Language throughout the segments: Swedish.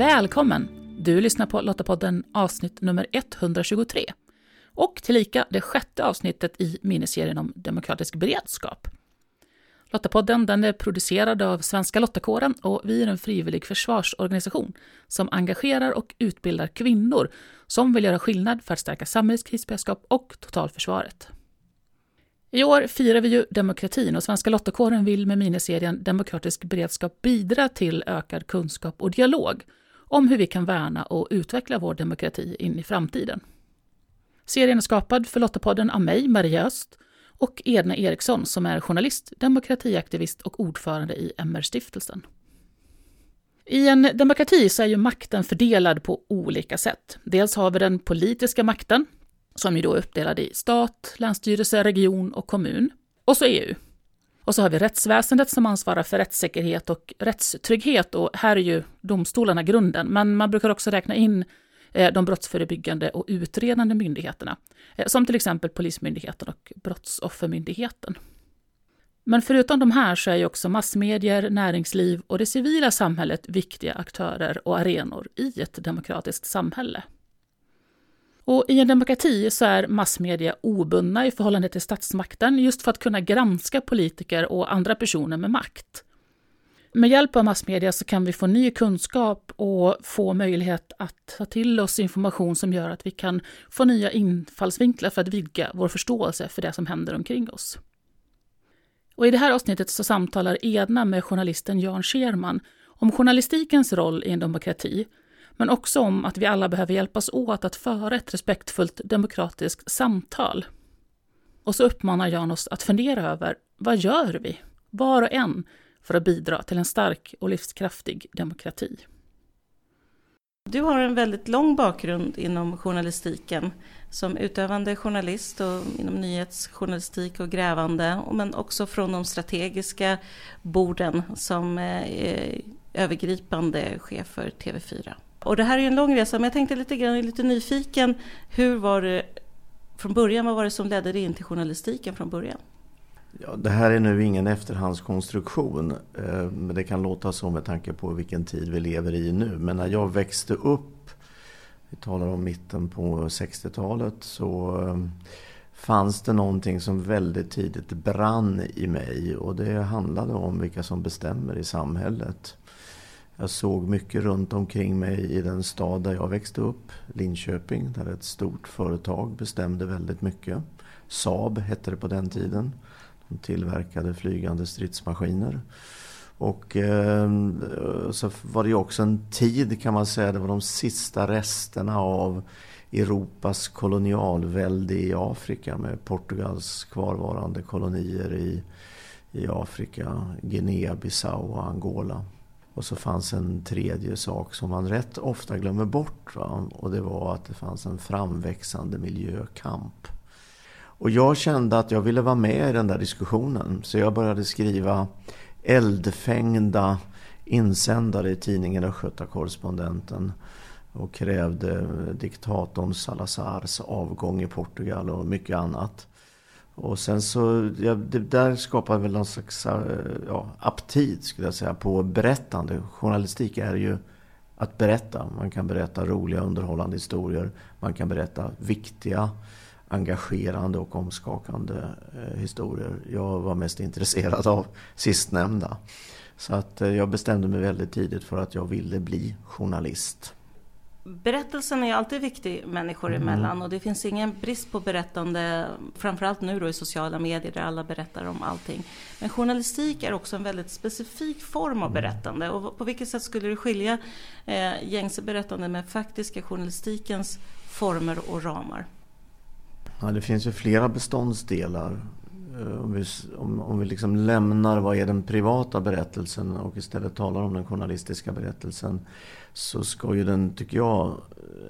Välkommen! Du lyssnar på Lottapodden avsnitt nummer 123 och tillika det sjätte avsnittet i miniserien om demokratisk beredskap. Lottapodden den är producerad av Svenska Lottakåren och vi är en frivillig försvarsorganisation som engagerar och utbildar kvinnor som vill göra skillnad för att stärka samhällets krisberedskap och totalförsvaret. I år firar vi ju demokratin och Svenska Lottakåren vill med miniserien Demokratisk beredskap bidra till ökad kunskap och dialog om hur vi kan värna och utveckla vår demokrati in i framtiden. Serien är skapad för Lottapodden av mig, Maria Öst, och Edna Eriksson som är journalist, demokratiaktivist och ordförande i MR-stiftelsen. I en demokrati så är ju makten fördelad på olika sätt. Dels har vi den politiska makten, som ju då är uppdelad i stat, länsstyrelse, region och kommun. Och så EU. Och så har vi rättsväsendet som ansvarar för rättssäkerhet och rättstrygghet och här är ju domstolarna grunden. Men man brukar också räkna in eh, de brottsförebyggande och utredande myndigheterna, eh, som till exempel Polismyndigheten och Brottsoffermyndigheten. Men förutom de här så är ju också massmedier, näringsliv och det civila samhället viktiga aktörer och arenor i ett demokratiskt samhälle. Och I en demokrati så är massmedia obundna i förhållande till statsmakten just för att kunna granska politiker och andra personer med makt. Med hjälp av massmedia så kan vi få ny kunskap och få möjlighet att ta till oss information som gör att vi kan få nya infallsvinklar för att vidga vår förståelse för det som händer omkring oss. Och I det här avsnittet så samtalar Edna med journalisten Jan Scherman om journalistikens roll i en demokrati men också om att vi alla behöver hjälpas åt att föra ett respektfullt demokratiskt samtal. Och så uppmanar Jan oss att fundera över vad gör vi, var och en, för att bidra till en stark och livskraftig demokrati. Du har en väldigt lång bakgrund inom journalistiken som utövande journalist och inom nyhetsjournalistik och grävande, men också från de strategiska borden som eh, övergripande chef för TV4. Och det här är en lång resa, men jag tänkte lite grann, lite nyfiken, hur var det från början, vad var det som ledde dig in till journalistiken från början? Ja, det här är nu ingen efterhandskonstruktion, eh, men det kan låta så med tanke på vilken tid vi lever i nu. Men när jag växte upp, vi talar om mitten på 60-talet, så eh, fanns det någonting som väldigt tidigt brann i mig och det handlade om vilka som bestämmer i samhället. Jag såg mycket runt omkring mig i den stad där jag växte upp, Linköping, där ett stort företag bestämde väldigt mycket. Saab hette det på den tiden. De tillverkade flygande stridsmaskiner. Och eh, så var det ju också en tid kan man säga, det var de sista resterna av Europas kolonialvälde i Afrika med Portugals kvarvarande kolonier i, i Afrika, Guinea-Bissau och Angola. Och så fanns en tredje sak som man rätt ofta glömmer bort. Va? Och det var att det fanns en framväxande miljökamp. Och jag kände att jag ville vara med i den där diskussionen. Så jag började skriva eldfängda insändare i tidningen Östgöta-Correspondenten och krävde diktatorn Salazars avgång i Portugal och mycket annat. Och sen så, ja, det där skapar väl någon slags eh, ja, aptit skulle jag säga på berättande. Journalistik är ju att berätta. Man kan berätta roliga underhållande historier. Man kan berätta viktiga, engagerande och omskakande eh, historier. Jag var mest intresserad av sistnämnda. Så att eh, jag bestämde mig väldigt tidigt för att jag ville bli journalist. Berättelsen är alltid viktig människor mm. emellan och det finns ingen brist på berättande, framförallt nu då i sociala medier där alla berättar om allting. Men journalistik är också en väldigt specifik form av mm. berättande och på vilket sätt skulle du skilja eh, gängse berättande med faktiska journalistikens former och ramar? Ja, det finns ju flera beståndsdelar. Eh, om vi, om, om vi liksom lämnar vad är den privata berättelsen och istället talar om den journalistiska berättelsen så ska ju den, tycker jag,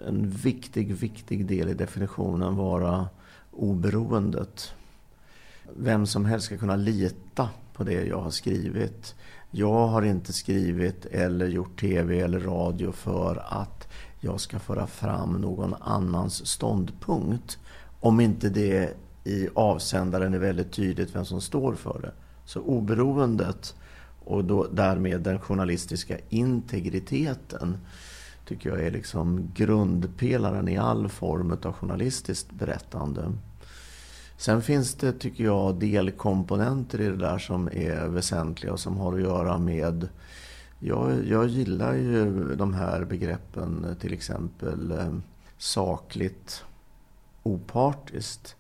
en viktig, viktig del i definitionen vara oberoendet. Vem som helst ska kunna lita på det jag har skrivit. Jag har inte skrivit eller gjort tv eller radio för att jag ska föra fram någon annans ståndpunkt. Om inte det i avsändaren är väldigt tydligt vem som står för det. Så oberoendet och då, därmed den journalistiska integriteten tycker jag är liksom grundpelaren i all form av journalistiskt berättande. Sen finns det, tycker jag, delkomponenter i det där som är väsentliga och som har att göra med jag, jag gillar ju de här begreppen, till exempel eh, sakligt, opartiskt.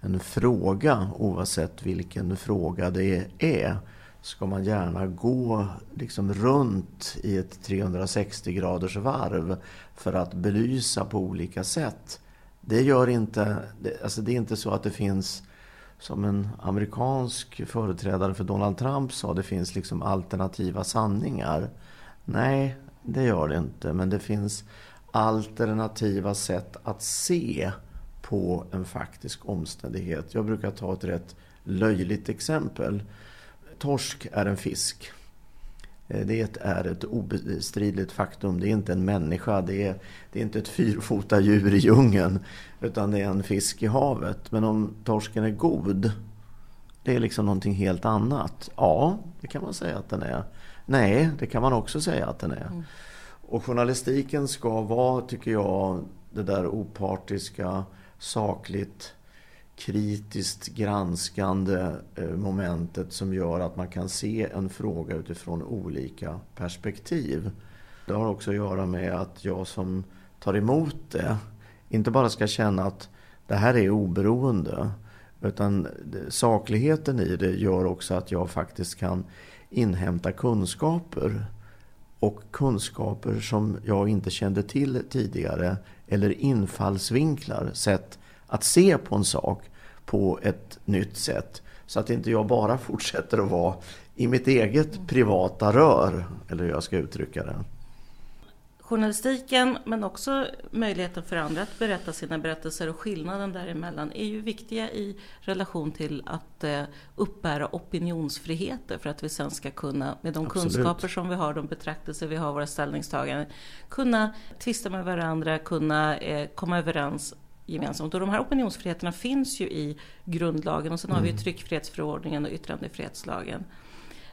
En fråga, oavsett vilken fråga det är, ska man gärna gå liksom runt i ett 360 graders varv för att belysa på olika sätt. Det gör inte, alltså det är inte så att det finns som en amerikansk företrädare för Donald Trump sa, det finns liksom alternativa sanningar. Nej, det gör det inte. Men det finns alternativa sätt att se på en faktisk omständighet. Jag brukar ta ett rätt löjligt exempel. Torsk är en fisk. Eh, det är ett obestridligt faktum. Det är inte en människa. Det är, det är inte ett fyrfota djur i djungeln. Utan det är en fisk i havet. Men om torsken är god, det är liksom någonting helt annat. Ja, det kan man säga att den är. Nej, det kan man också säga att den är. Mm. Och journalistiken ska vara, tycker jag, det där opartiska, sakligt kritiskt granskande eh, momentet som gör att man kan se en fråga utifrån olika perspektiv. Det har också att göra med att jag som tar emot det inte bara ska känna att det här är oberoende utan sakligheten i det gör också att jag faktiskt kan inhämta kunskaper och kunskaper som jag inte kände till tidigare eller infallsvinklar, sätt att se på en sak på ett nytt sätt. Så att inte jag bara fortsätter att vara i mitt eget privata rör, eller hur jag ska uttrycka det. Journalistiken, men också möjligheten för andra att berätta sina berättelser och skillnaden däremellan är ju viktiga i relation till att eh, uppbära opinionsfriheter för att vi sen ska kunna, med de Absolut. kunskaper som vi har, de betraktelser vi har, våra ställningstaganden, kunna tvista med varandra, kunna eh, komma överens gemensamt. Och de här opinionsfriheterna finns ju i grundlagen och sen har vi mm. tryckfrihetsförordningen och yttrandefrihetslagen.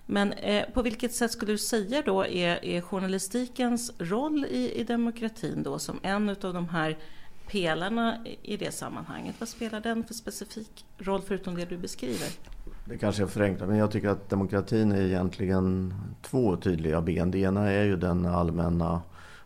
Men eh, på vilket sätt skulle du säga då är, är journalistikens roll i, i demokratin då som en av de här pelarna i det sammanhanget? Vad spelar den för specifik roll förutom det du beskriver? Det kanske är förenklat, men jag tycker att demokratin är egentligen två tydliga ben. Det ena är ju den allmänna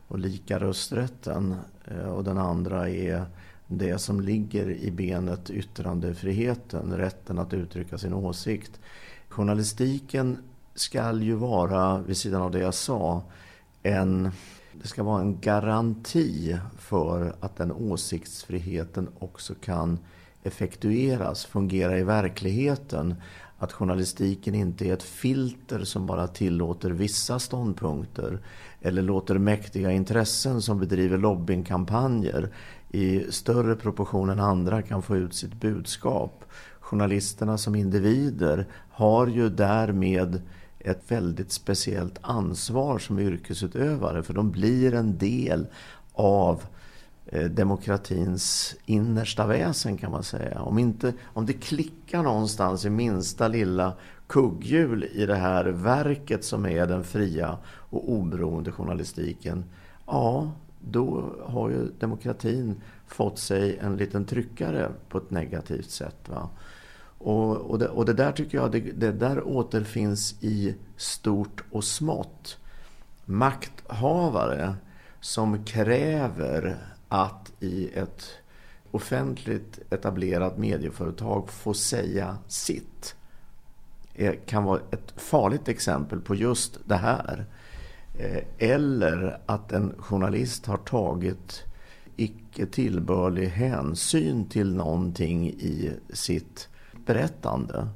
och lika rösträtten eh, och den andra är det som ligger i benet yttrandefriheten, rätten att uttrycka sin åsikt. Journalistiken skall ju vara, vid sidan av det jag sa, en, det ska vara en garanti för att den åsiktsfriheten också kan effektueras, fungera i verkligheten. Att journalistiken inte är ett filter som bara tillåter vissa ståndpunkter eller låter mäktiga intressen som bedriver lobbyingkampanjer i större proportion än andra kan få ut sitt budskap. Journalisterna som individer har ju därmed ett väldigt speciellt ansvar som yrkesutövare för de blir en del av eh, demokratins innersta väsen kan man säga. Om, inte, om det klickar någonstans i minsta lilla kugghjul i det här verket som är den fria och oberoende journalistiken, ja, då har ju demokratin fått sig en liten tryckare på ett negativt sätt. Va? Och, och, det, och det där tycker jag, det, det där återfinns i stort och smått. Makthavare som kräver att i ett offentligt etablerat medieföretag få säga sitt eh, kan vara ett farligt exempel på just det här. Eh, eller att en journalist har tagit icke tillbörlig hänsyn till någonting i sitt berättande.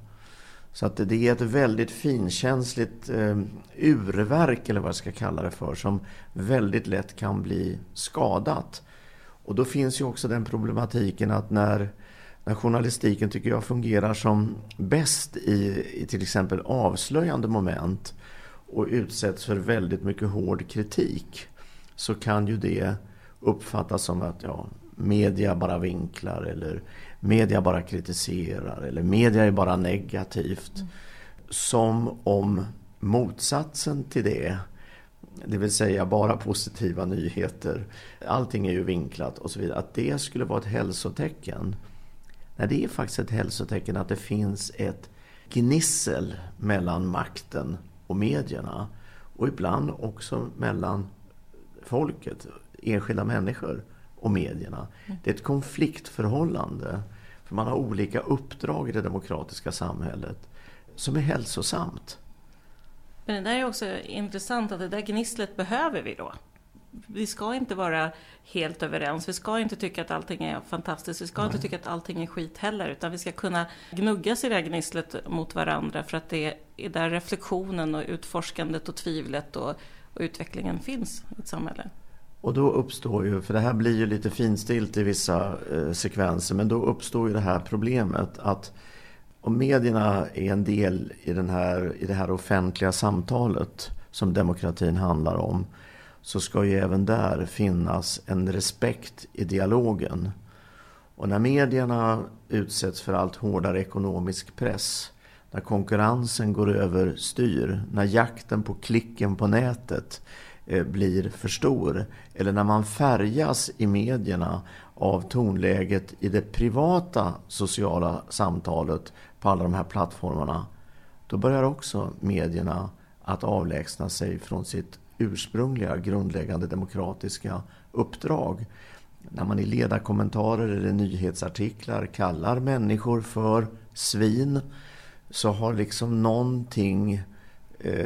Så att det är ett väldigt finkänsligt eh, urverk, eller vad jag ska kalla det för, som väldigt lätt kan bli skadat. Och då finns ju också den problematiken att när, när journalistiken tycker jag fungerar som bäst i, i till exempel avslöjande moment och utsätts för väldigt mycket hård kritik så kan ju det uppfattas som att ja, media bara vinklar eller media bara kritiserar eller media är bara negativt. Mm. Som om motsatsen till det det vill säga bara positiva nyheter, allting är ju vinklat och så vidare, att det skulle vara ett hälsotecken. Nej, det är faktiskt ett hälsotecken att det finns ett gnissel mellan makten och medierna och ibland också mellan folket, enskilda människor och medierna. Det är ett konfliktförhållande. För man har olika uppdrag i det demokratiska samhället som är hälsosamt. Men det där är också intressant att det där gnisslet behöver vi då. Vi ska inte vara helt överens. Vi ska inte tycka att allting är fantastiskt. Vi ska Nej. inte tycka att allting är skit heller. Utan vi ska kunna gnuggas i det här gnisslet mot varandra. För att det är där reflektionen och utforskandet och tvivlet och, och utvecklingen finns i ett samhälle. Och då uppstår ju, för det här blir ju lite finstilt i vissa eh, sekvenser, men då uppstår ju det här problemet att om medierna är en del i, den här, i det här offentliga samtalet som demokratin handlar om så ska ju även där finnas en respekt i dialogen. Och när medierna utsätts för allt hårdare ekonomisk press, när konkurrensen går över styr, när jakten på klicken på nätet Eh, blir för stor, eller när man färgas i medierna av tonläget i det privata sociala samtalet på alla de här plattformarna, då börjar också medierna att avlägsna sig från sitt ursprungliga grundläggande demokratiska uppdrag. När man i ledarkommentarer eller nyhetsartiklar kallar människor för svin så har liksom någonting,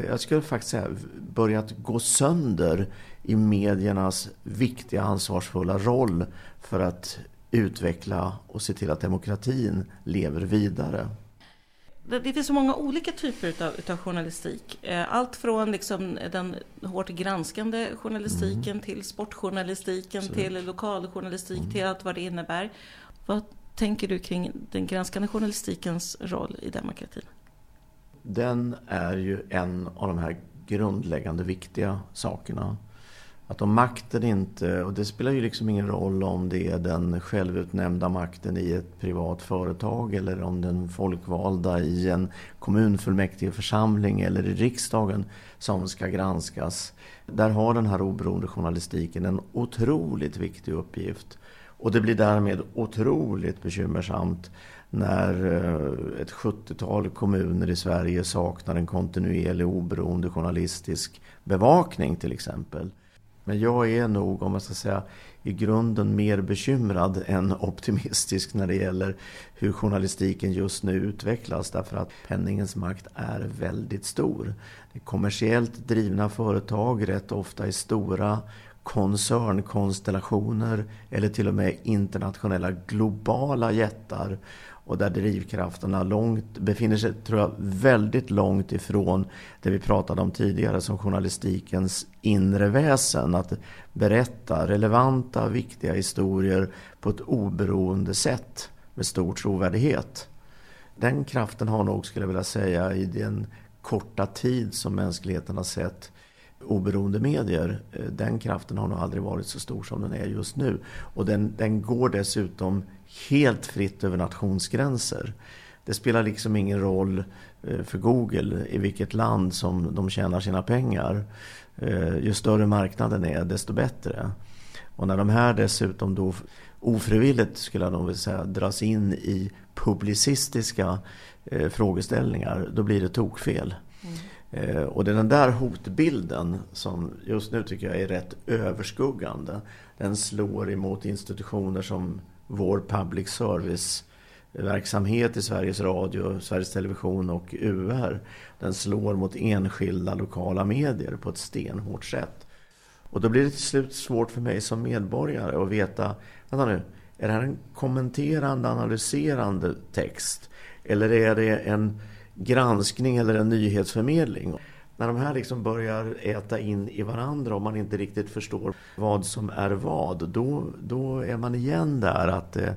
jag skulle faktiskt säga, börjat gå sönder i mediernas viktiga ansvarsfulla roll för att utveckla och se till att demokratin lever vidare det finns så många olika typer utav, utav journalistik. Eh, allt från liksom den hårt granskande journalistiken mm. till sportjournalistiken så. till lokaljournalistik mm. till allt vad det innebär. Vad tänker du kring den granskande journalistikens roll i demokratin? Den är ju en av de här grundläggande viktiga sakerna. Att om makten inte, och det spelar ju liksom ingen roll om det är den självutnämnda makten i ett privat företag eller om den folkvalda i en kommunfullmäktigeförsamling eller i riksdagen som ska granskas. Där har den här oberoende journalistiken en otroligt viktig uppgift. Och det blir därmed otroligt bekymmersamt när eh, ett 70-tal kommuner i Sverige saknar en kontinuerlig oberoende journalistisk bevakning till exempel. Men jag är nog, om man ska säga, i grunden mer bekymrad än optimistisk när det gäller hur journalistiken just nu utvecklas. Därför att penningens makt är väldigt stor. Det är kommersiellt drivna företag, rätt ofta i stora koncernkonstellationer eller till och med internationella globala jättar och där drivkrafterna långt, befinner sig tror jag, väldigt långt ifrån det vi pratade om tidigare som journalistikens inre väsen. Att berätta relevanta, viktiga historier på ett oberoende sätt med stor trovärdighet. Den kraften har nog, skulle jag vilja säga, i den korta tid som mänskligheten har sett oberoende medier, eh, den kraften har nog aldrig varit så stor som den är just nu. Och den, den går dessutom helt fritt över nationsgränser. Det spelar liksom ingen roll eh, för Google i vilket land som de tjänar sina pengar. Eh, ju större marknaden är, desto bättre. Och när de här dessutom då ofrivilligt, skulle jag nog vilja säga, dras in i publicistiska frågeställningar, då blir det tokfel. Eh, och det är den där hotbilden som just nu tycker jag är rätt överskuggande. Den slår emot institutioner som vår public service verksamhet i Sveriges Radio, Sveriges Television och UR. Den slår mot enskilda lokala medier på ett stenhårt sätt. Och då blir det till slut svårt för mig som medborgare att veta, vänta nu, är det här en kommenterande, analyserande text? Eller är det en granskning eller en nyhetsförmedling? När de här liksom börjar äta in i varandra och man inte riktigt förstår vad som är vad, då, då är man igen där att det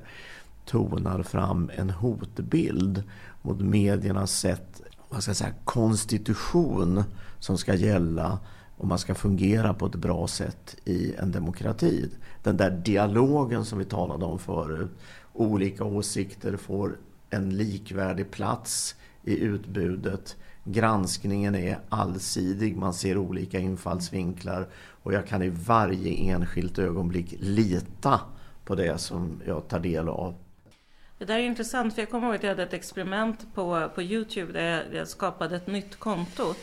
tonar fram en hotbild mot mediernas sätt, vad ska jag säga, konstitution som ska gälla om man ska fungera på ett bra sätt i en demokrati. Den där dialogen som vi talade om förut. Olika åsikter får en likvärdig plats i utbudet Granskningen är allsidig, man ser olika infallsvinklar och jag kan i varje enskilt ögonblick lita på det som jag tar del av. Det där är intressant för jag kommer ihåg att jag hade ett experiment på, på Youtube där jag skapade ett nytt konto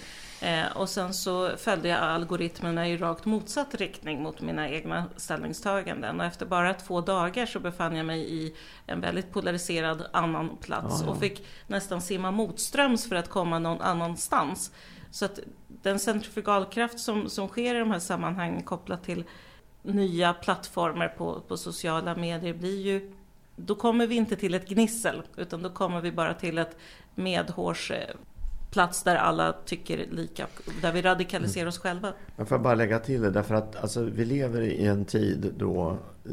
Eh, och sen så följde jag algoritmerna i rakt motsatt riktning mot mina egna ställningstaganden. Och efter bara två dagar så befann jag mig i en väldigt polariserad annan plats Aha. och fick nästan simma motströms för att komma någon annanstans. Så att den centrifugalkraft som, som sker i de här sammanhangen kopplat till nya plattformar på, på sociala medier blir ju då kommer vi inte till ett gnissel utan då kommer vi bara till ett medhårs plats där alla tycker lika, där vi radikaliserar oss själva. Jag får bara lägga till det, därför att alltså, vi lever i en tid då eh,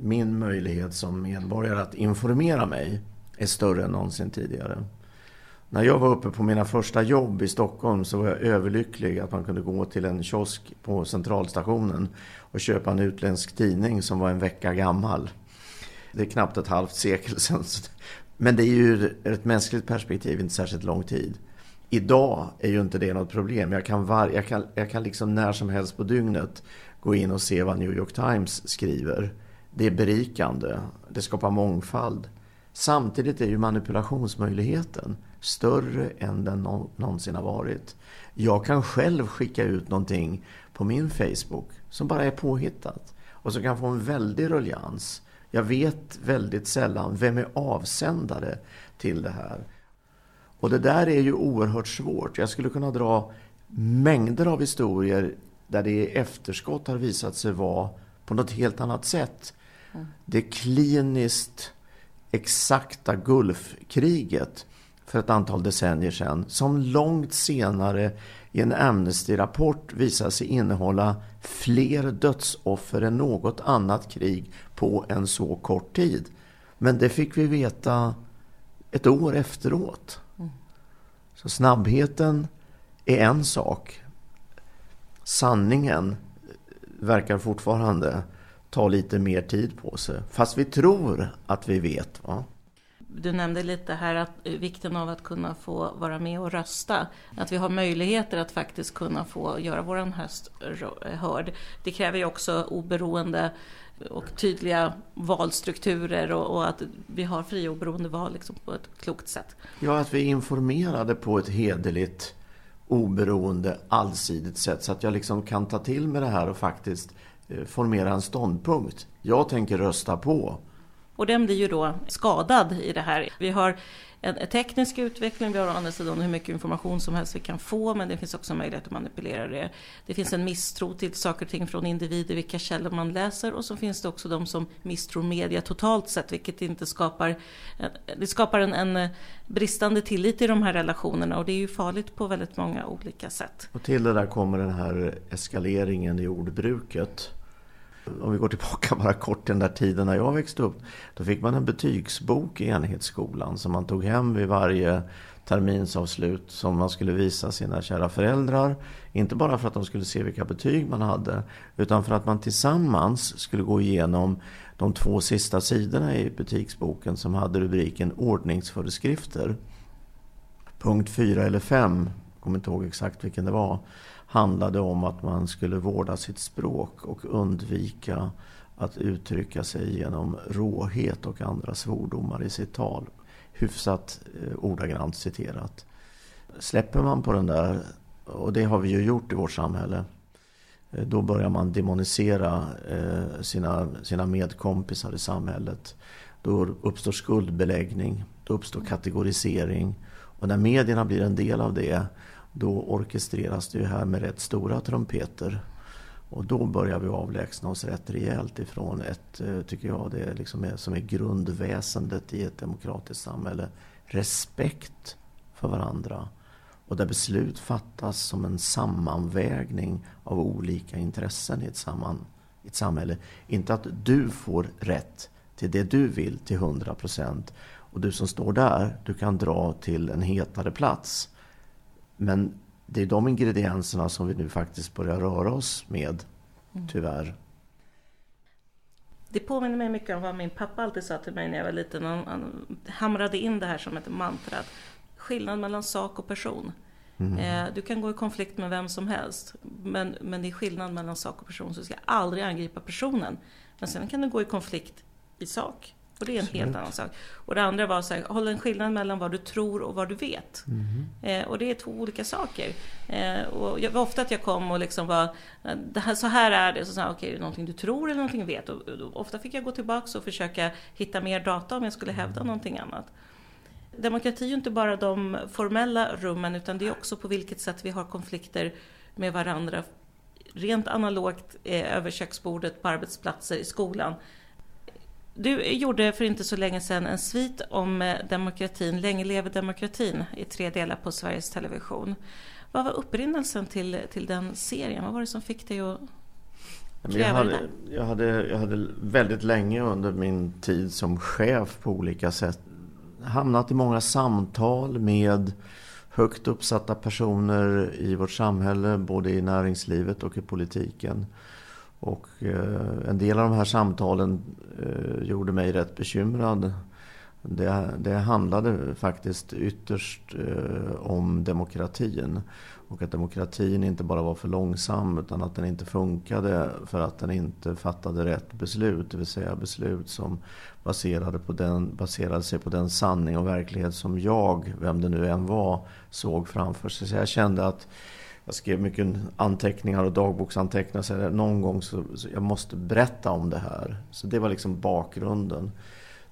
min möjlighet som medborgare att informera mig är större än någonsin tidigare. När jag var uppe på mina första jobb i Stockholm så var jag överlycklig att man kunde gå till en kiosk på centralstationen och köpa en utländsk tidning som var en vecka gammal. Det är knappt ett halvt sekel sedan. Men det är ju ur ett mänskligt perspektiv inte särskilt lång tid. Idag är ju inte det något problem. Jag kan, var, jag, kan, jag kan liksom när som helst på dygnet gå in och se vad New York Times skriver. Det är berikande. Det skapar mångfald. Samtidigt är ju manipulationsmöjligheten större än den någonsin har varit. Jag kan själv skicka ut någonting på min Facebook som bara är påhittat och som kan få en väldig ruljans. Jag vet väldigt sällan vem är avsändare till det här. Och det där är ju oerhört svårt. Jag skulle kunna dra mängder av historier där det i efterskott har visat sig vara på något helt annat sätt. Mm. Det kliniskt exakta Gulfkriget för ett antal decennier sedan som långt senare i en Amnesty-rapport visade sig innehålla fler dödsoffer än något annat krig på en så kort tid. Men det fick vi veta ett år efteråt. Så snabbheten är en sak. Sanningen verkar fortfarande ta lite mer tid på sig. Fast vi tror att vi vet. Va? Du nämnde lite här att eh, vikten av att kunna få vara med och rösta. Att vi har möjligheter att faktiskt kunna få göra vår höst eh, hörd. Det kräver ju också oberoende och tydliga valstrukturer och, och, att vi har fria och oberoende val liksom på ett klokt sätt. Ja, att vi är informerade på ett hederligt, oberoende, allsidigt sätt så att jag liksom kan ta till mig det här och faktiskt eh, formera en ståndpunkt. Jag tänker rösta på. Och den blir ju då skadad i det här. Vi har en teknisk utveckling, vi har å andra sidan hur mycket information som helst vi kan få, men det finns också möjlighet att manipulera det. Det finns en misstro till saker och ting från individer, vilka källor man läser, och så finns det också de som misstror media totalt sett, vilket inte skapar, eh, det skapar en, en eh, bristande tillit i de här relationerna, och det är ju farligt på väldigt många olika sätt. Och till det där kommer den här eskaleringen i ordbruket om vi går tillbaka bara kort till den där tiden när jag växte upp. Då fick man en betygsbok i enhetsskolan som man tog hem vid varje terminsavslut som man skulle visa sina kära föräldrar. Inte bara för att de skulle se vilka betyg man hade utan för att man tillsammans skulle gå igenom de två sista sidorna i betygsboken som hade rubriken ordningsföreskrifter. Punkt 4 eller 5, jag kommer inte ihåg exakt vilken det var, handlade om att man skulle vårda sitt språk och undvika att uttrycka sig genom råhet och andra svordomar i sitt tal. Hyfsat eh, ordagrant citerat. Släpper man på den där, och det har vi ju gjort i vårt samhälle, eh, då börjar man demonisera eh, sina, sina medkompisar i samhället. Då uppstår skuldbeläggning, då uppstår kategorisering. Och när medierna blir en del av det då orkestreras det ju här med rätt stora trumpeter. Och då börjar vi avlägsna oss rätt rejält ifrån ett, eh, tycker jag, det liksom är, som är grundväsendet i ett demokratiskt samhälle. Respekt för varandra. Och där beslut fattas som en sammanvägning av olika intressen i ett, samman, i ett samhälle. Inte att du får rätt till det du vill till 100 procent. Och du som står där, du kan dra till en hetare plats. Men det är de ingredienserna som vi nu faktiskt börjar röra oss med, mm. tyvärr. Det påminner mig mycket om vad min pappa alltid sa till mig när jag var liten. Han, han hamrade in det här som ett mantra. Skillnad mellan sak och person. Mm. Du kan gå i konflikt med vem som helst. Men, men det är skillnad mellan sak och person. Så du ska aldrig angripa personen. Men sen kan du gå i konflikt i sak. Och det är en helt annan sak. Och det andra var så här, hålla en skillnad mellan vad du tror och vad du vet. Mm. Eh, och det är två olika saker. Eh, och jag, ofta att jag kom och liksom var, det här, så här är det. Så sa okej, okay, är det någonting du tror eller någonting du vet? Och, och, ofta fick jag gå tillbaka och försöka hitta mer data om jag skulle hävda mm. någonting annat. Demokrati är ju inte bara de formella rummen utan det är också på vilket sätt vi har konflikter med varandra rent analogt eh, över köksbordet, på arbetsplatser, i skolan. Du gjorde för inte så länge sedan en svit om eh, demokratin, Länge leve demokratin, i tre delar på Sveriges Television. Vad var upprinnelsen till, till den serien? Vad var det som fick dig att jag hade, jag, hade, jag hade väldigt länge under min tid som chef på olika sätt hamnat i många samtal med högt uppsatta personer i vårt samhälle, både i näringslivet och i politiken. Och eh, en del av de här samtalen eh, gjorde mig rätt bekymrad. Det, det handlade faktiskt ytterst eh, om demokratin. Och att demokratin inte bara var för långsam utan att den inte funkade för att den inte fattade rätt beslut. Det vill säga beslut som baserade, på den, baserade sig på den sanning och verklighet som jag, vem det nu än var, såg framför sig. Så jag kände att jag skrev mycket anteckningar och dagboksanteckningar. Så någon gång så, så jag måste berätta om det här. Så det var liksom bakgrunden.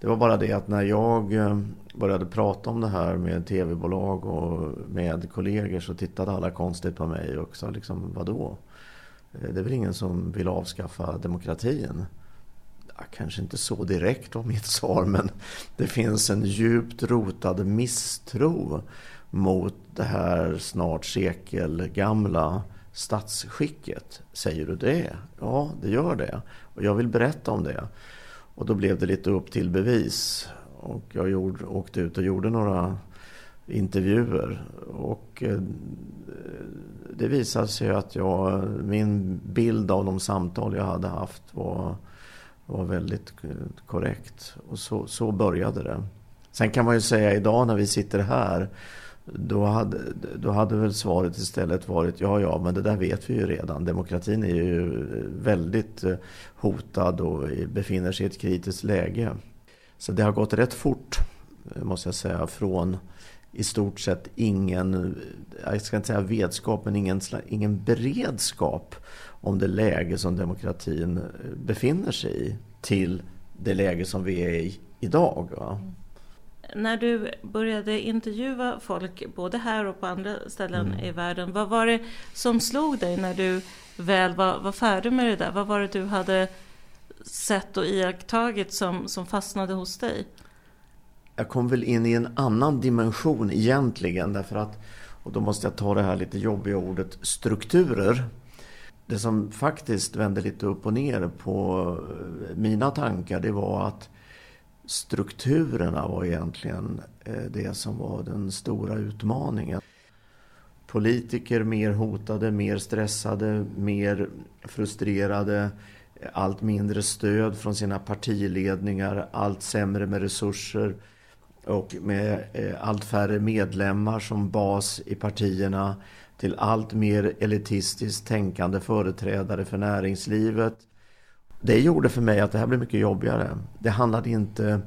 Det var bara det att när jag eh, började prata om det här med tv-bolag och med kollegor så tittade alla konstigt på mig och sa liksom vadå? Eh, det är väl ingen som vill avskaffa demokratin? Ja, kanske inte så direkt var mitt svar men det finns en djupt rotad misstro mot det här snart sekelgamla statsskicket. Säger du det? Ja, det gör det. Och jag vill berätta om det. Och då blev det lite upp till bevis. Och jag gjorde, åkte ut och gjorde några intervjuer. Och eh, det visade sig att jag, min bild av de samtal jag hade haft var, var väldigt eh, korrekt. Och så, så började det. Sen kan man ju säga idag när vi sitter här då hade, då hade väl svaret istället varit ja, ja, men det där vet vi ju redan. Demokratin är ju väldigt eh, hotad och befinner sig i ett kritiskt läge. Så det har gått rätt fort, eh, måste jag säga, från i stort sett ingen, eh, jag ska inte säga vetskap, men ingen, ingen beredskap om det läge som demokratin befinner sig i till det läge som vi är i idag. Va? Mm när du började intervjua folk, både här och på andra ställen mm. i världen, vad var det som slog dig när du väl var, var färdig med det där? Vad var det du hade sett och iakttagit som, som fastnade hos dig? Jag kom väl in i en annan dimension egentligen, därför att, och då måste jag ta det här lite jobbiga ordet strukturer. Det som faktiskt vände lite upp och ner på mina tankar, det var att strukturerna var egentligen eh, det som var den stora utmaningen. Politiker mer hotade, mer stressade, mer frustrerade, allt mindre stöd från sina partiledningar, allt sämre med resurser och med eh, allt färre medlemmar som bas i partierna till allt mer elitistiskt tänkande företrädare för näringslivet det gjorde för mig att det här blev mycket jobbigare. Det handlade inte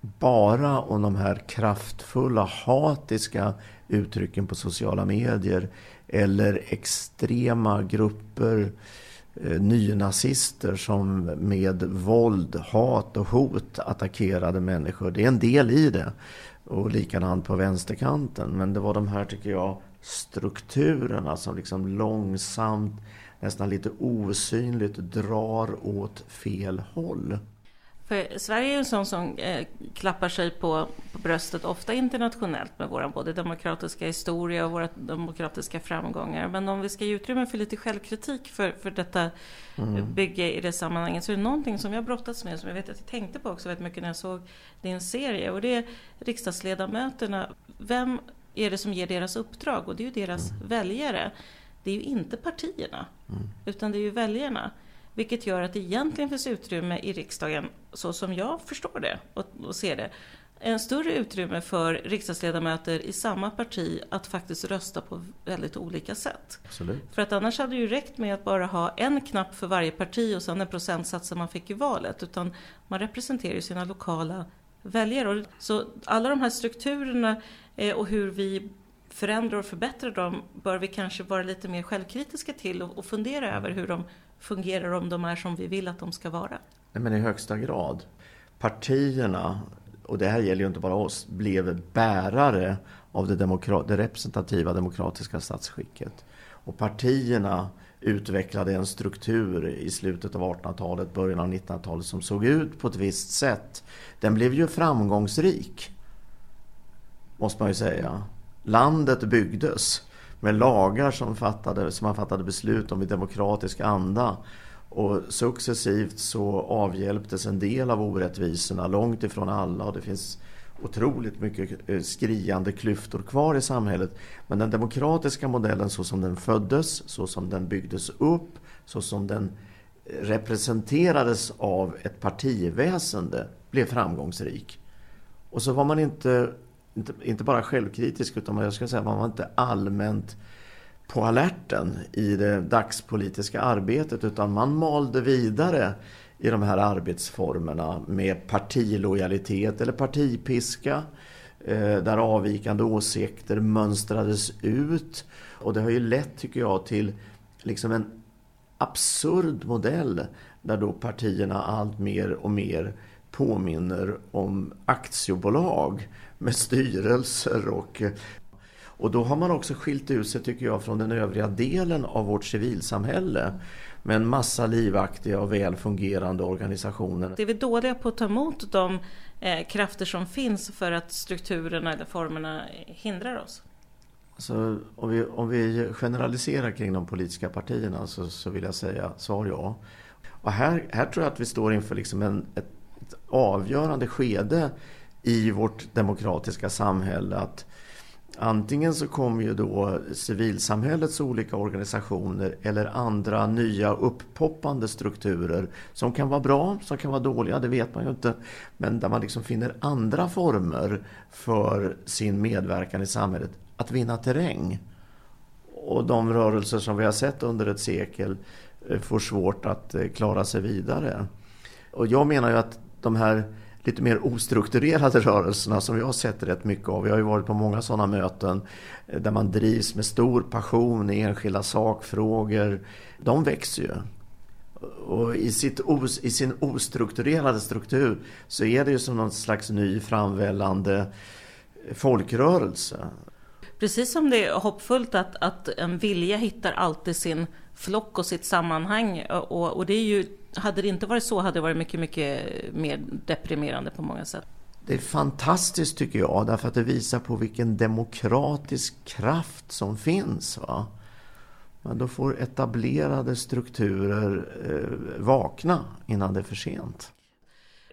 bara om de här kraftfulla hatiska uttrycken på sociala medier eller extrema grupper eh, nynazister som med våld, hat och hot attackerade människor. Det är en del i det. Och likadant på vänsterkanten. Men det var de här, tycker jag, strukturerna som liksom långsamt nästan lite osynligt drar åt fel håll. För Sverige är en sån som eh, klappar sig på, på bröstet ofta internationellt med vår både demokratiska historia och våra demokratiska framgångar. Men om vi ska ge utrymme för lite självkritik för, för detta mm. bygge i det sammanhanget så är det någonting som jag brottats med som jag vet att jag tänkte på också väldigt mycket när jag såg din serie och det är riksdagsledamöterna. Vem är det som ger deras uppdrag? Och det är ju deras mm. väljare det är ju inte partierna, mm. utan det är ju väljarna. Vilket gör att det egentligen finns utrymme i riksdagen, så som jag förstår det och, och ser det, en större utrymme för riksdagsledamöter i samma parti att faktiskt rösta på väldigt olika sätt. Absolut. För att annars hade det ju räckt med att bara ha en knapp för varje parti och sen en procentsats som man fick i valet. Utan man representerar ju sina lokala väljare. Så alla de här strukturerna eh, och hur vi förändrar och förbättrar dem bör vi kanske vara lite mer självkritiska till och fundera över hur de fungerar om de är som vi vill att de ska vara. Nej, men i högsta grad. Partierna, och det här gäller ju inte bara oss, blev bärare av det, demokrat, det representativa demokratiska statsskicket. Och partierna utvecklade en struktur i slutet av 1800-talet, början av 1900-talet som såg ut på ett visst sätt. Den blev ju framgångsrik, måste man ju säga. Landet byggdes med lagar som, fattade, som man fattade beslut om i demokratisk anda. Och successivt så avhjälptes en del av orättvisorna, långt ifrån alla. Och det finns otroligt mycket eh, skriande klyftor kvar i samhället. Men den demokratiska modellen så som den föddes, så som den byggdes upp, så som den eh, representerades av ett partiväsende blev framgångsrik. Och så var man inte, inte, inte bara självkritisk utan jag skulle säga man var inte allmänt på alerten i det dagspolitiska arbetet utan man malde vidare i de här arbetsformerna med partilojalitet eller partipiska eh, där avvikande åsikter mönstrades ut. Och det har ju lett, tycker jag, till liksom en absurd modell där då partierna allt mer och mer påminner om aktiebolag med styrelser och och då har man också skilt ut sig, tycker jag, från den övriga delen av vårt civilsamhälle med en massa livaktiga och väl fungerande organisationer. Det är vi dåliga på att ta emot de eh, krafter som finns för att strukturerna eller formerna hindrar oss? Alltså, om, vi, om vi generaliserar kring de politiska partierna så, så vill jag säga svar ja. Och här, här tror jag att vi står inför liksom en, ett avgörande skede i vårt demokratiska samhälle. att Antingen så kommer ju då civilsamhällets olika organisationer eller andra nya upppoppande strukturer som kan vara bra, som kan vara dåliga, det vet man ju inte. Men där man liksom finner andra former för sin medverkan i samhället att vinna terräng. Och de rörelser som vi har sett under ett sekel eh, får svårt att eh, klara sig vidare. Och jag menar ju att de här lite mer ostrukturerade rörelserna som jag har sett rätt mycket av. Jag har ju varit på många sådana möten eh, där man drivs med stor passion i enskilda sakfrågor. De växer ju. Och i, sitt os, i sin ostrukturerade struktur så är det ju som någon slags ny framvällande folkrörelse. Precis som det är hoppfullt att, att en vilja hittar alltid sin flock och sitt sammanhang. Och, och det är ju hade det inte varit så hade det varit mycket, mycket mer deprimerande på många sätt. Det är fantastiskt tycker jag, därför att det visar på vilken demokratisk kraft som finns. Va? Men då får etablerade strukturer eh, vakna innan det är för sent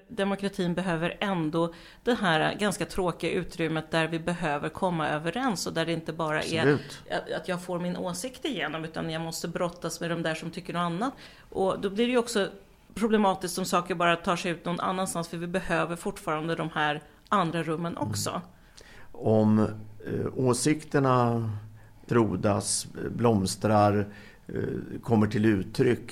demokratin behöver ändå det här ganska tråkiga utrymmet där vi behöver komma överens och där det inte bara Absolut. är att jag får min åsikt igenom utan jag måste brottas med de där som tycker något annat. Och då blir det ju också problematiskt om saker bara tar sig ut någon annanstans för vi behöver fortfarande de här andra rummen mm. också. Mm. Om eh, åsikterna frodas, blomstrar, eh, kommer till uttryck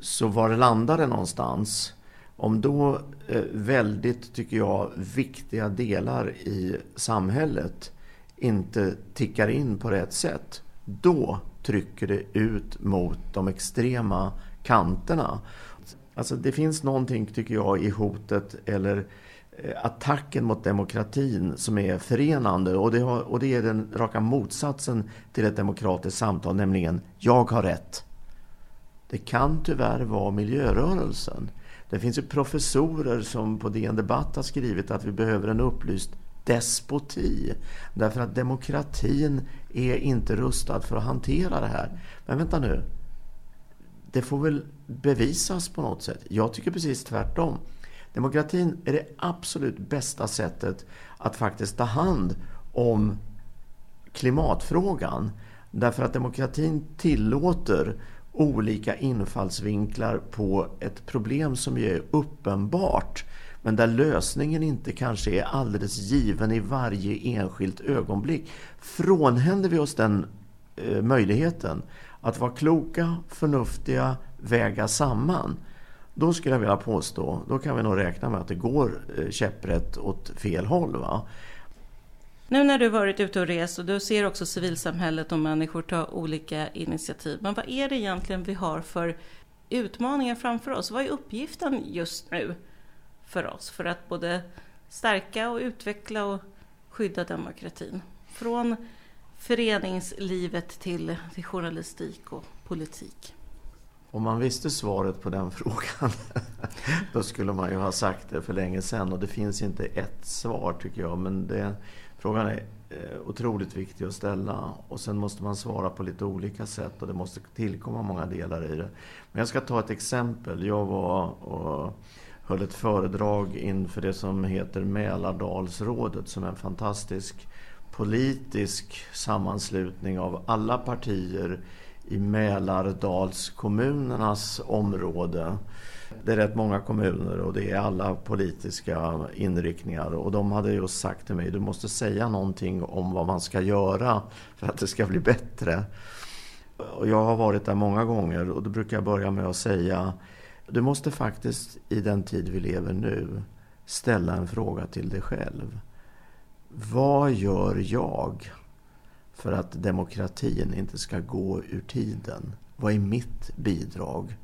så var landar det någonstans? Om då eh, väldigt, tycker jag, viktiga delar i samhället inte tickar in på rätt sätt, då trycker det ut mot de extrema kanterna. Alltså det finns någonting, tycker jag, i hotet eller eh, attacken mot demokratin som är förenande och det, har, och det är den raka motsatsen till ett demokratiskt samtal, nämligen jag har rätt. Det kan tyvärr vara miljörörelsen. Det finns ju professorer som på DN Debatt har skrivit att vi behöver en upplyst despoti. Därför att demokratin är inte rustad för att hantera det här. Men vänta nu. Det får väl bevisas på något sätt. Jag tycker precis tvärtom. Demokratin är det absolut bästa sättet att faktiskt ta hand om klimatfrågan. Därför att demokratin tillåter olika infallsvinklar på ett problem som ju är uppenbart men där lösningen inte kanske är alldeles given i varje enskilt ögonblick. Frånhänder vi oss den eh, möjligheten att vara kloka, förnuftiga, väga samman, då skulle jag vilja påstå, då kan vi nog räkna med att det går eh, käpprätt åt fel håll. Va? Nu när du varit ute och rest och du ser också civilsamhället och människor ta olika initiativ. Men vad är det egentligen vi har för utmaningar framför oss? Vad är uppgiften just nu för oss för att både stärka och utveckla och skydda demokratin? Från föreningslivet till, till journalistik och politik. Om man visste svaret på den frågan då skulle man ju ha sagt det för länge sedan och det finns inte ett svar tycker jag men det, frågan är eh, otroligt viktig att ställa och sen måste man svara på lite olika sätt och det måste tillkomma många delar i det. Men jag ska ta ett exempel. Jag var och höll ett föredrag inför det som heter Mälardalsrådet som är en fantastisk politisk sammanslutning av alla partier i Mälardalskommunernas område. Det är rätt många kommuner och det är alla politiska inriktningar. Och de hade just sagt till mig, du måste säga någonting om vad man ska göra för att det ska bli bättre. Och jag har varit där många gånger och då brukar jag börja med att säga, du måste faktiskt i den tid vi lever nu ställa en fråga till dig själv. Vad gör jag för att demokratin inte ska gå ur tiden? Vad är mitt bidrag?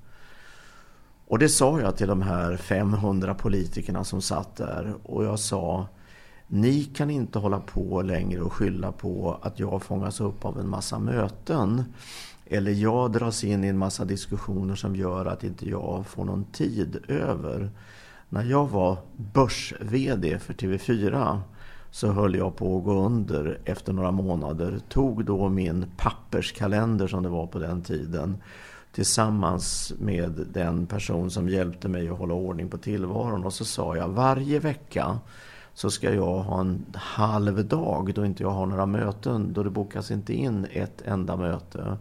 Och det sa jag till de här 500 politikerna som satt där och jag sa ni kan inte hålla på längre och skylla på att jag fångas upp av en massa möten eller jag dras in i en massa diskussioner som gör att inte jag får någon tid över. När jag var börs-VD för TV4 så höll jag på att gå under efter några månader. Tog då min papperskalender som det var på den tiden tillsammans med den person som hjälpte mig att hålla ordning på tillvaron. Och så sa jag varje vecka så ska jag ha en halv dag då inte jag har några möten. Då det bokas inte in ett enda möte.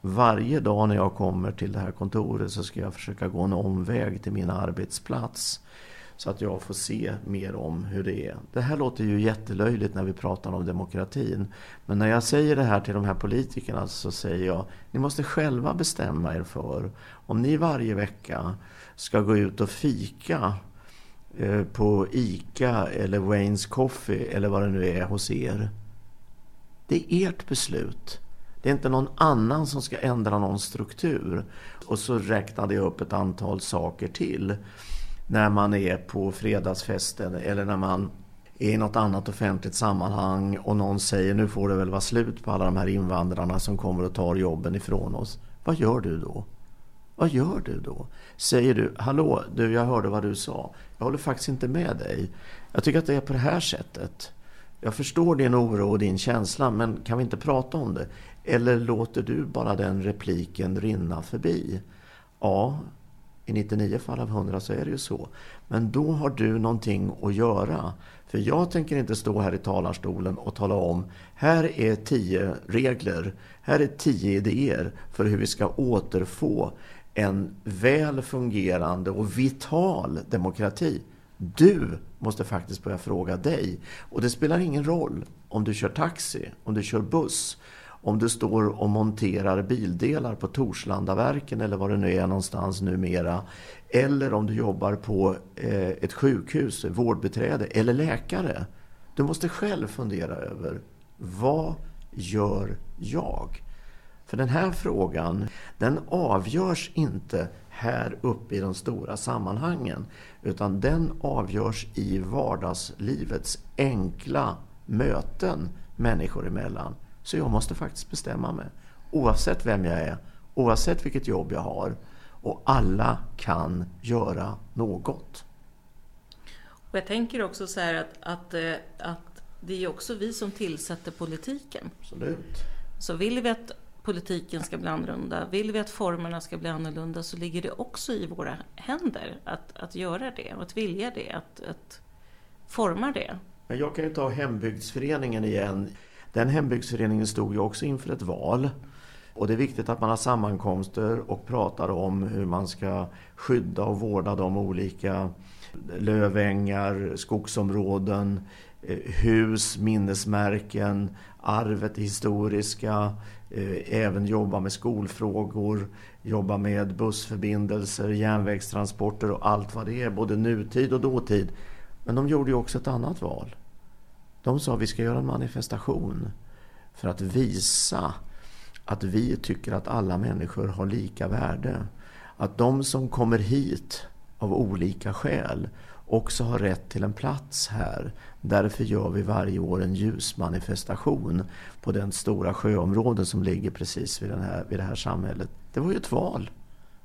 Varje dag när jag kommer till det här kontoret så ska jag försöka gå en omväg till min arbetsplats. Så att jag får se mer om hur det är. Det här låter ju jättelöjligt när vi pratar om demokratin. Men när jag säger det här till de här politikerna så säger jag, ni måste själva bestämma er för om ni varje vecka ska gå ut och fika eh, på ICA eller Waynes Coffee eller vad det nu är hos er. Det är ert beslut. Det är inte någon annan som ska ändra någon struktur. Och så räknade jag upp ett antal saker till när man är på fredagsfesten eller när man är i något annat offentligt sammanhang och någon säger nu får det väl vara slut på alla de här invandrarna som kommer och tar jobben ifrån oss. Vad gör du då? Vad gör du då? Säger du, hallå, du jag hörde vad du sa. Jag håller faktiskt inte med dig. Jag tycker att det är på det här sättet. Jag förstår din oro och din känsla, men kan vi inte prata om det? Eller låter du bara den repliken rinna förbi? Ja, i 99 fall av 100 så är det ju så. Men då har du någonting att göra. För jag tänker inte stå här i talarstolen och tala om här är tio regler, här är tio idéer för hur vi ska återfå en väl fungerande och vital demokrati. Du måste faktiskt börja fråga dig. Och det spelar ingen roll om du kör taxi, om du kör buss, om du står och monterar bildelar på Torslandaverken eller var det nu är någonstans numera. Eller om du jobbar på eh, ett sjukhus, vårdbeträde eller läkare. Du måste själv fundera över vad gör jag? För den här frågan, den avgörs inte här uppe i de stora sammanhangen. Utan den avgörs i vardagslivets enkla möten människor emellan. Så jag måste faktiskt bestämma mig. Oavsett vem jag är, oavsett vilket jobb jag har. Och alla kan göra något. Och jag tänker också så här att, att, eh, att det är också vi som tillsätter politiken. Absolut. Så vill vi att politiken ska bli annorlunda, vill vi att formerna ska bli annorlunda så ligger det också i våra händer att, att göra det och att vilja det, att, att forma det. Men jag kan ju ta hembygdsföreningen igen. Den hembygdsföreningen stod ju också inför ett val. Och det är viktigt att man har sammankomster och pratar om hur man ska skydda och vårda de olika lövängar, skogsområden, eh, hus, minnesmärken, arvet, det historiska, eh, även jobba med skolfrågor, jobba med bussförbindelser, järnvägstransporter och allt vad det är, både nutid och dåtid. Men de gjorde ju också ett annat val. De sa att vi ska göra en manifestation för att visa att vi tycker att alla människor har lika värde. Att de som kommer hit av olika skäl också har rätt till en plats här. Därför gör vi varje år en ljusmanifestation på den stora sjöområden som ligger precis vid, den här, vid det här samhället. Det var ju ett val.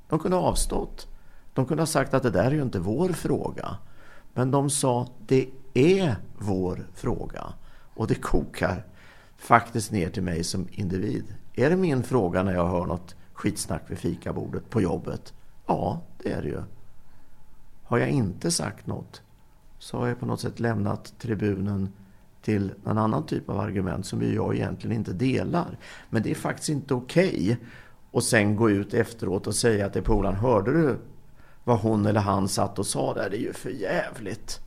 De kunde ha avstått. De kunde ha sagt att det där är ju inte vår fråga. Men de sa, det är vår fråga. Och det kokar faktiskt ner till mig som individ. Är det min fråga när jag hör något skitsnack vid fikabordet på jobbet? Ja, det är det ju. Har jag inte sagt något så har jag på något sätt lämnat tribunen till en annan typ av argument som jag egentligen inte delar. Men det är faktiskt inte okej okay att sen gå ut efteråt och säga till polaren, hörde du vad hon eller han satt och sa där? Det är ju för jävligt.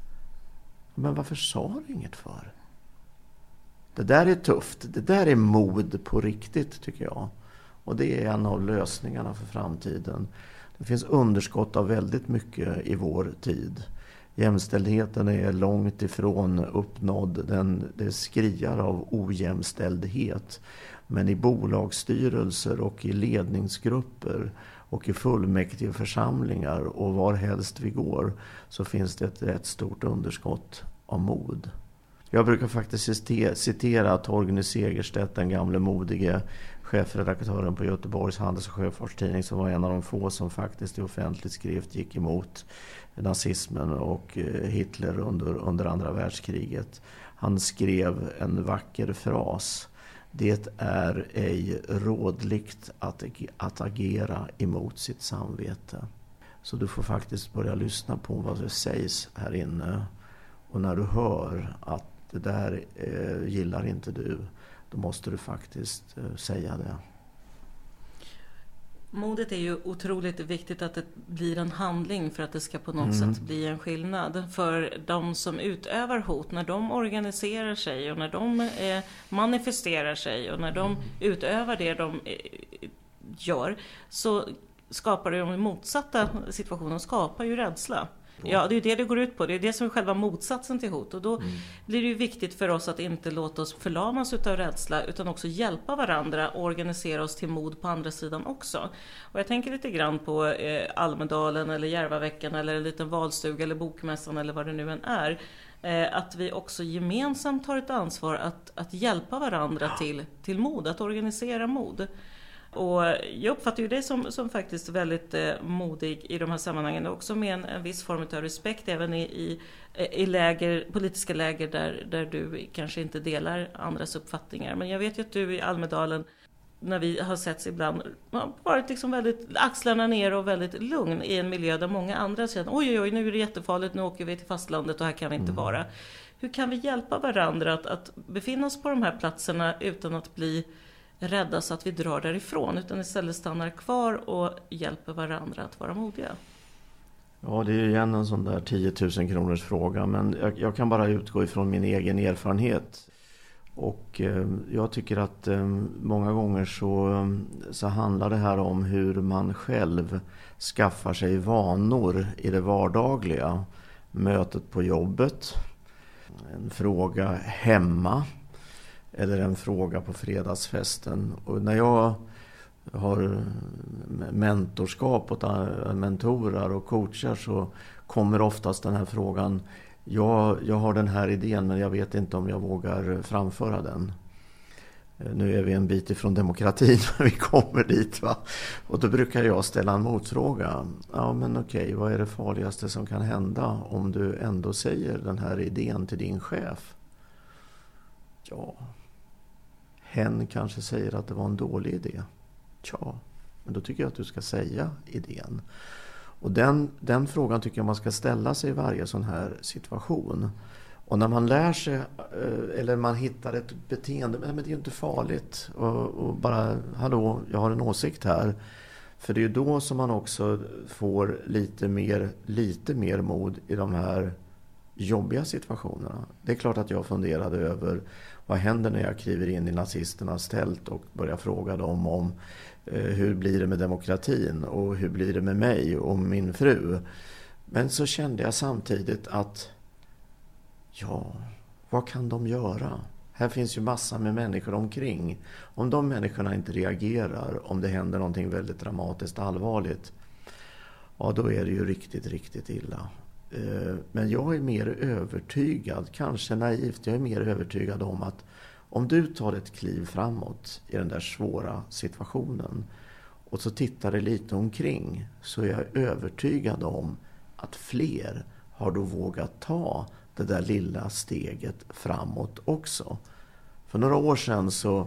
Men varför sa du inget för? Det där är tufft. Det där är mod på riktigt tycker jag. Och det är en av lösningarna för framtiden. Det finns underskott av väldigt mycket i vår tid. Jämställdheten är långt ifrån uppnådd. Den, det skriar av ojämställdhet. Men i bolagsstyrelser och i ledningsgrupper och i fullmäktige församlingar och var helst vi går så finns det ett rätt stort underskott av mod. Jag brukar faktiskt citera Torgny Segerstedt, den gamle modige chefredaktören på Göteborgs Handels och Sjöfartstidning som var en av de få som faktiskt i offentlig skrift gick emot nazismen och eh, Hitler under, under andra världskriget. Han skrev en vacker fras. Det är ej rådligt att, att agera emot sitt samvete. Så du får faktiskt börja lyssna på vad det sägs här inne. Och när du hör att det där eh, gillar inte du, då måste du faktiskt eh, säga det. Modet är ju otroligt viktigt att det blir en handling för att det ska på något mm. sätt bli en skillnad. För de som utövar hot, när de organiserar sig och när de eh, manifesterar sig och när de mm. utövar det de eh, gör så skapar de motsatta situationen, skapar ju rädsla. Ja, det är det det går ut på. Det är det som är själva motsatsen till hot. Och då mm. blir det ju viktigt för oss att inte låta oss förlamas utav rädsla utan också hjälpa varandra och organisera oss till mod på andra sidan också. Och jag tänker lite grann på eh, Almedalen eller Järvaveckan eller en liten valstuga eller Bokmässan eller vad det nu än är. Eh, att vi också gemensamt tar ett ansvar att, att hjälpa varandra till, till mod, att organisera mod. Och jag uppfattar ju dig som, som faktiskt väldigt eh, modig i de här sammanhangen också med en, en viss form av respekt även i, i, i läger, politiska läger där, där du kanske inte delar andras uppfattningar. Men jag vet ju att du i Almedalen när vi har setts ibland, varit liksom väldigt axlarna ner och väldigt lugn i en miljö där många andra säger oj, oj, oj, nu är det jättefarligt, nu åker vi till fastlandet och här kan vi inte mm. vara. Hur kan vi hjälpa varandra att, att befinna oss på de här platserna utan att bli rädda så att vi drar därifrån utan istället stannar kvar och hjälper varandra att vara modiga. Ja, det är ju igen en sån där 10 000 kronors fråga men jag, jag kan bara utgå ifrån min egen erfarenhet. Och eh, jag tycker att eh, många gånger så, eh, så handlar det här om hur man själv skaffar sig vanor i det vardagliga. Mötet på jobbet, en fråga hemma eller en fråga på fredagsfesten. Och när jag har mentorskap åt mentorer och coachar så kommer oftast den här frågan jag, jag har den här idén men jag vet inte om jag vågar framföra den. Eh, nu är vi en bit ifrån demokratin, men vi kommer dit. Va? Och då brukar jag ställa en motfråga. Ja, men okej, vad är det farligaste som kan hända om du ändå säger den här idén till din chef? Ja, hen kanske säger att det var en dålig idé. Tja, men då tycker jag att du ska säga idén. Och den, den frågan tycker jag man ska ställa sig i varje sån här situation. Och när man lär sig, eh, eller man hittar ett beteende, men det är ju inte farligt. Och, och bara, hallå, jag har en åsikt här. För det är ju då som man också får lite mer, lite mer mod i de här jobbiga situationerna. Det är klart att jag funderade över vad händer när jag kliver in i nazisternas tält och börjar fråga dem om eh, hur blir det med demokratin och hur blir det med mig och min fru. Men så kände jag samtidigt att ja, vad kan de göra? Här finns ju massor med människor omkring. Om de människorna inte reagerar, om det händer någonting väldigt dramatiskt allvarligt, ja då är det ju riktigt, riktigt illa. Eh, men jag är mer övertygad, kanske naivt, jag är mer övertygad om att om du tar ett kliv framåt i den där svåra situationen och så tittar dig lite omkring så är jag övertygad om att fler har då vågat ta det där lilla steget framåt också. För några år sedan så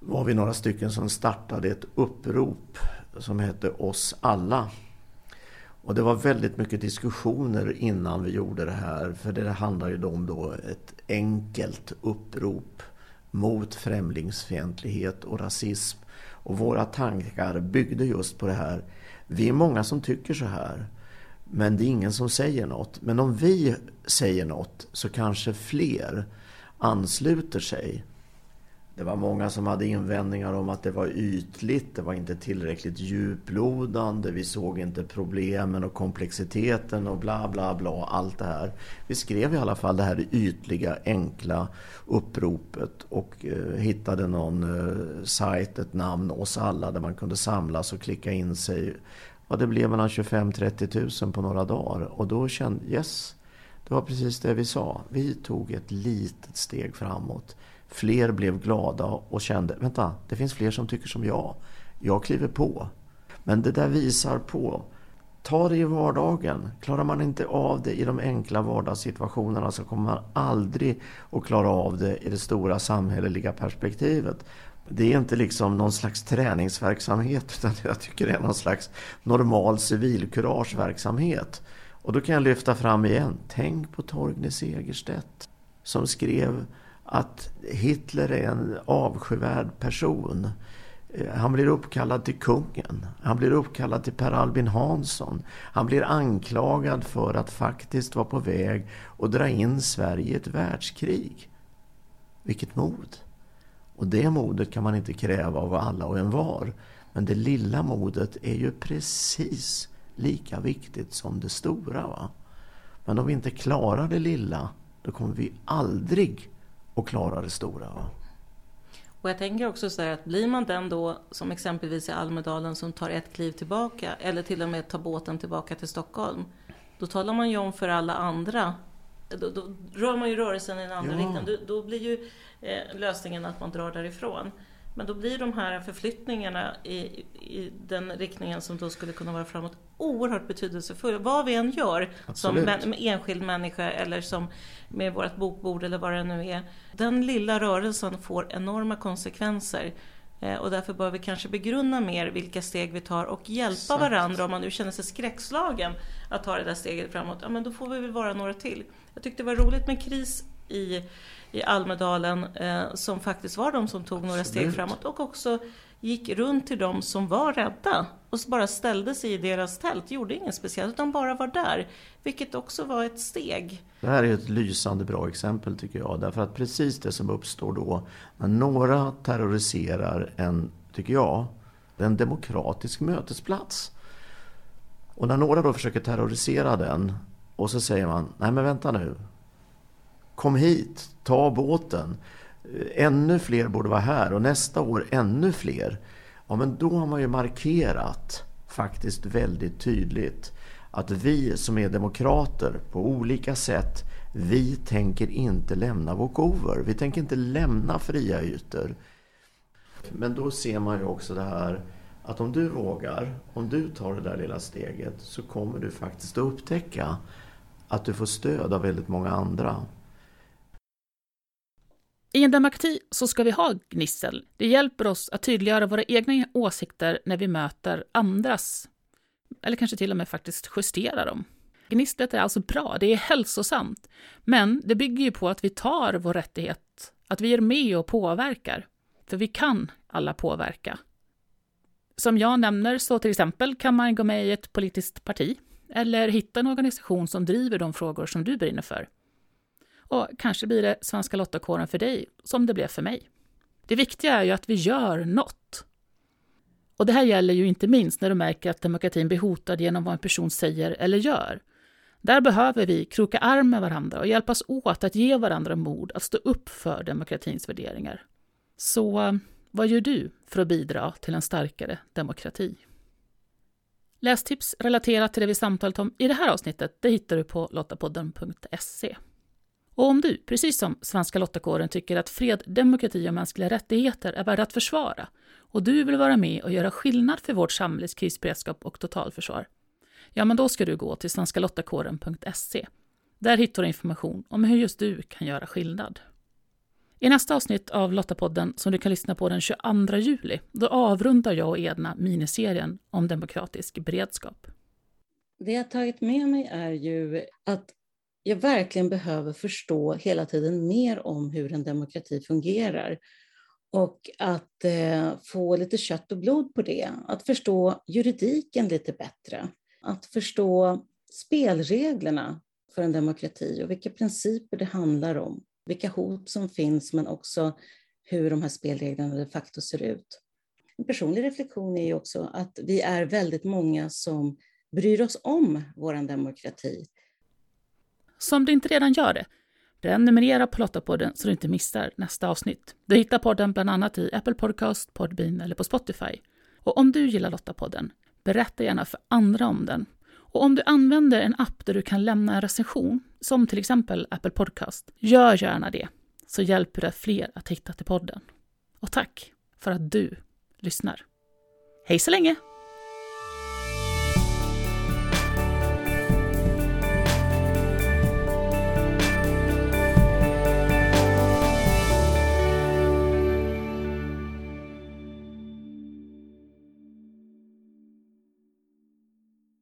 var vi några stycken som startade ett upprop som hette Oss alla. Och det var väldigt mycket diskussioner innan vi gjorde det här. För det handlar ju om då ett enkelt upprop mot främlingsfientlighet och rasism. Och våra tankar byggde just på det här. Vi är många som tycker så här. Men det är ingen som säger något. Men om vi säger något så kanske fler ansluter sig. Det var många som hade invändningar om att det var ytligt, det var inte tillräckligt djuplodande, vi såg inte problemen och komplexiteten och bla bla bla, allt det här. Vi skrev i alla fall det här ytliga, enkla uppropet och eh, hittade någon eh, sajt, ett namn, oss alla, där man kunde samlas och klicka in sig. Och det blev mellan 25-30 000 på några dagar och då kände yes, det var precis det vi sa. Vi tog ett litet steg framåt. Fler blev glada och kände, vänta, det finns fler som tycker som jag. Jag kliver på. Men det där visar på, ta det i vardagen. Klarar man inte av det i de enkla vardagssituationerna så kommer man aldrig att klara av det i det stora samhälleliga perspektivet. Det är inte liksom någon slags träningsverksamhet utan jag tycker det är någon slags normal civilkurageverksamhet. Och då kan jag lyfta fram igen, tänk på Torgny Segerstedt som skrev att Hitler är en avskyvärd person. Eh, han blir uppkallad till kungen. Han blir uppkallad till Per Albin Hansson. Han blir anklagad för att faktiskt vara på väg att dra in Sverige i ett världskrig. Vilket mod! Och det modet kan man inte kräva av alla och en var. Men det lilla modet är ju precis lika viktigt som det stora. Va? Men om vi inte klarar det lilla, då kommer vi aldrig att klara det stora. Va? Och jag tänker också så här att blir man den då, som exempelvis i Almedalen, som tar ett kliv tillbaka, eller till och med tar båten tillbaka till Stockholm, då talar man ju om för alla andra då, då rör man ju rörelsen i en annan ja. riktning. Då, då, blir ju eh, lösningen att man drar därifrån. Men då blir de här förflyttningarna i, i den riktningen som då skulle kunna vara framåt oerhört betydelsefulla. Vad vi än gör Absolut. som enskild människa eller som med vårt bokbord eller vad det nu är. Den lilla rörelsen får enorma konsekvenser. Eh, och därför bör vi kanske begrunda mer vilka steg vi tar och hjälpa Exakt. varandra om man nu känner sig skräckslagen att ta det där steget framåt. Ja, men då får vi väl vara några till. Jag tyckte det var roligt med KRIS i i Almedalen eh, som faktiskt var de som tog några steg framåt och också gick runt till de som var rädda och bara ställde sig i deras tält, gjorde inget speciellt utan bara var där. Vilket också var ett steg. Det här är ett lysande bra exempel tycker jag. Därför att precis det som uppstår då när några terroriserar en, tycker jag, en demokratisk mötesplats. Och när några då försöker terrorisera den och så säger man, nej men vänta nu, Kom hit, ta båten. Ännu fler borde vara här och nästa år ännu fler. Ja, men då har man ju markerat faktiskt väldigt tydligt att vi som är demokrater på olika sätt, vi tänker inte lämna walkover. Vi tänker inte lämna fria ytor. Men då ser man ju också det här att om du vågar, om du tar det där lilla steget så kommer du faktiskt att upptäcka att du får stöd av väldigt många andra. I en demokrati så ska vi ha gnissel. Det hjälper oss att tydliggöra våra egna åsikter när vi möter andras. Eller kanske till och med faktiskt justera dem. Gnisslet är alltså bra, det är hälsosamt. Men det bygger ju på att vi tar vår rättighet, att vi är med och påverkar. För vi kan alla påverka. Som jag nämner så till exempel kan man gå med i ett politiskt parti eller hitta en organisation som driver de frågor som du brinner för. Och kanske blir det Svenska Lottakåren för dig, som det blev för mig. Det viktiga är ju att vi gör något. Och det här gäller ju inte minst när du märker att demokratin blir hotad genom vad en person säger eller gör. Där behöver vi kroka arm med varandra och hjälpas åt att ge varandra mod att stå upp för demokratins värderingar. Så vad gör du för att bidra till en starkare demokrati? Lästips relaterat till det vi samtalat om i det här avsnittet det hittar du på lottapodden.se. Och om du, precis som Svenska Lottakåren, tycker att fred, demokrati och mänskliga rättigheter är värda att försvara och du vill vara med och göra skillnad för vårt samhälles krisberedskap och totalförsvar, ja, men då ska du gå till svenskalottakåren.se. Där hittar du information om hur just du kan göra skillnad. I nästa avsnitt av Lottapodden, som du kan lyssna på den 22 juli, då avrundar jag och Edna miniserien om demokratisk beredskap. Det jag tagit med mig är ju att jag verkligen behöver förstå hela tiden mer om hur en demokrati fungerar och att eh, få lite kött och blod på det. Att förstå juridiken lite bättre. Att förstå spelreglerna för en demokrati och vilka principer det handlar om. Vilka hot som finns men också hur de här spelreglerna de facto ser ut. En personlig reflektion är ju också att vi är väldigt många som bryr oss om vår demokrati. Så om du inte redan gör det, prenumerera på Lottapodden så du inte missar nästa avsnitt. Du hittar podden bland annat i Apple Podcast, Podbean eller på Spotify. Och om du gillar Lottapodden, berätta gärna för andra om den. Och om du använder en app där du kan lämna en recension, som till exempel Apple Podcast, gör gärna det, så hjälper det fler att hitta till podden. Och tack för att du lyssnar. Hej så länge!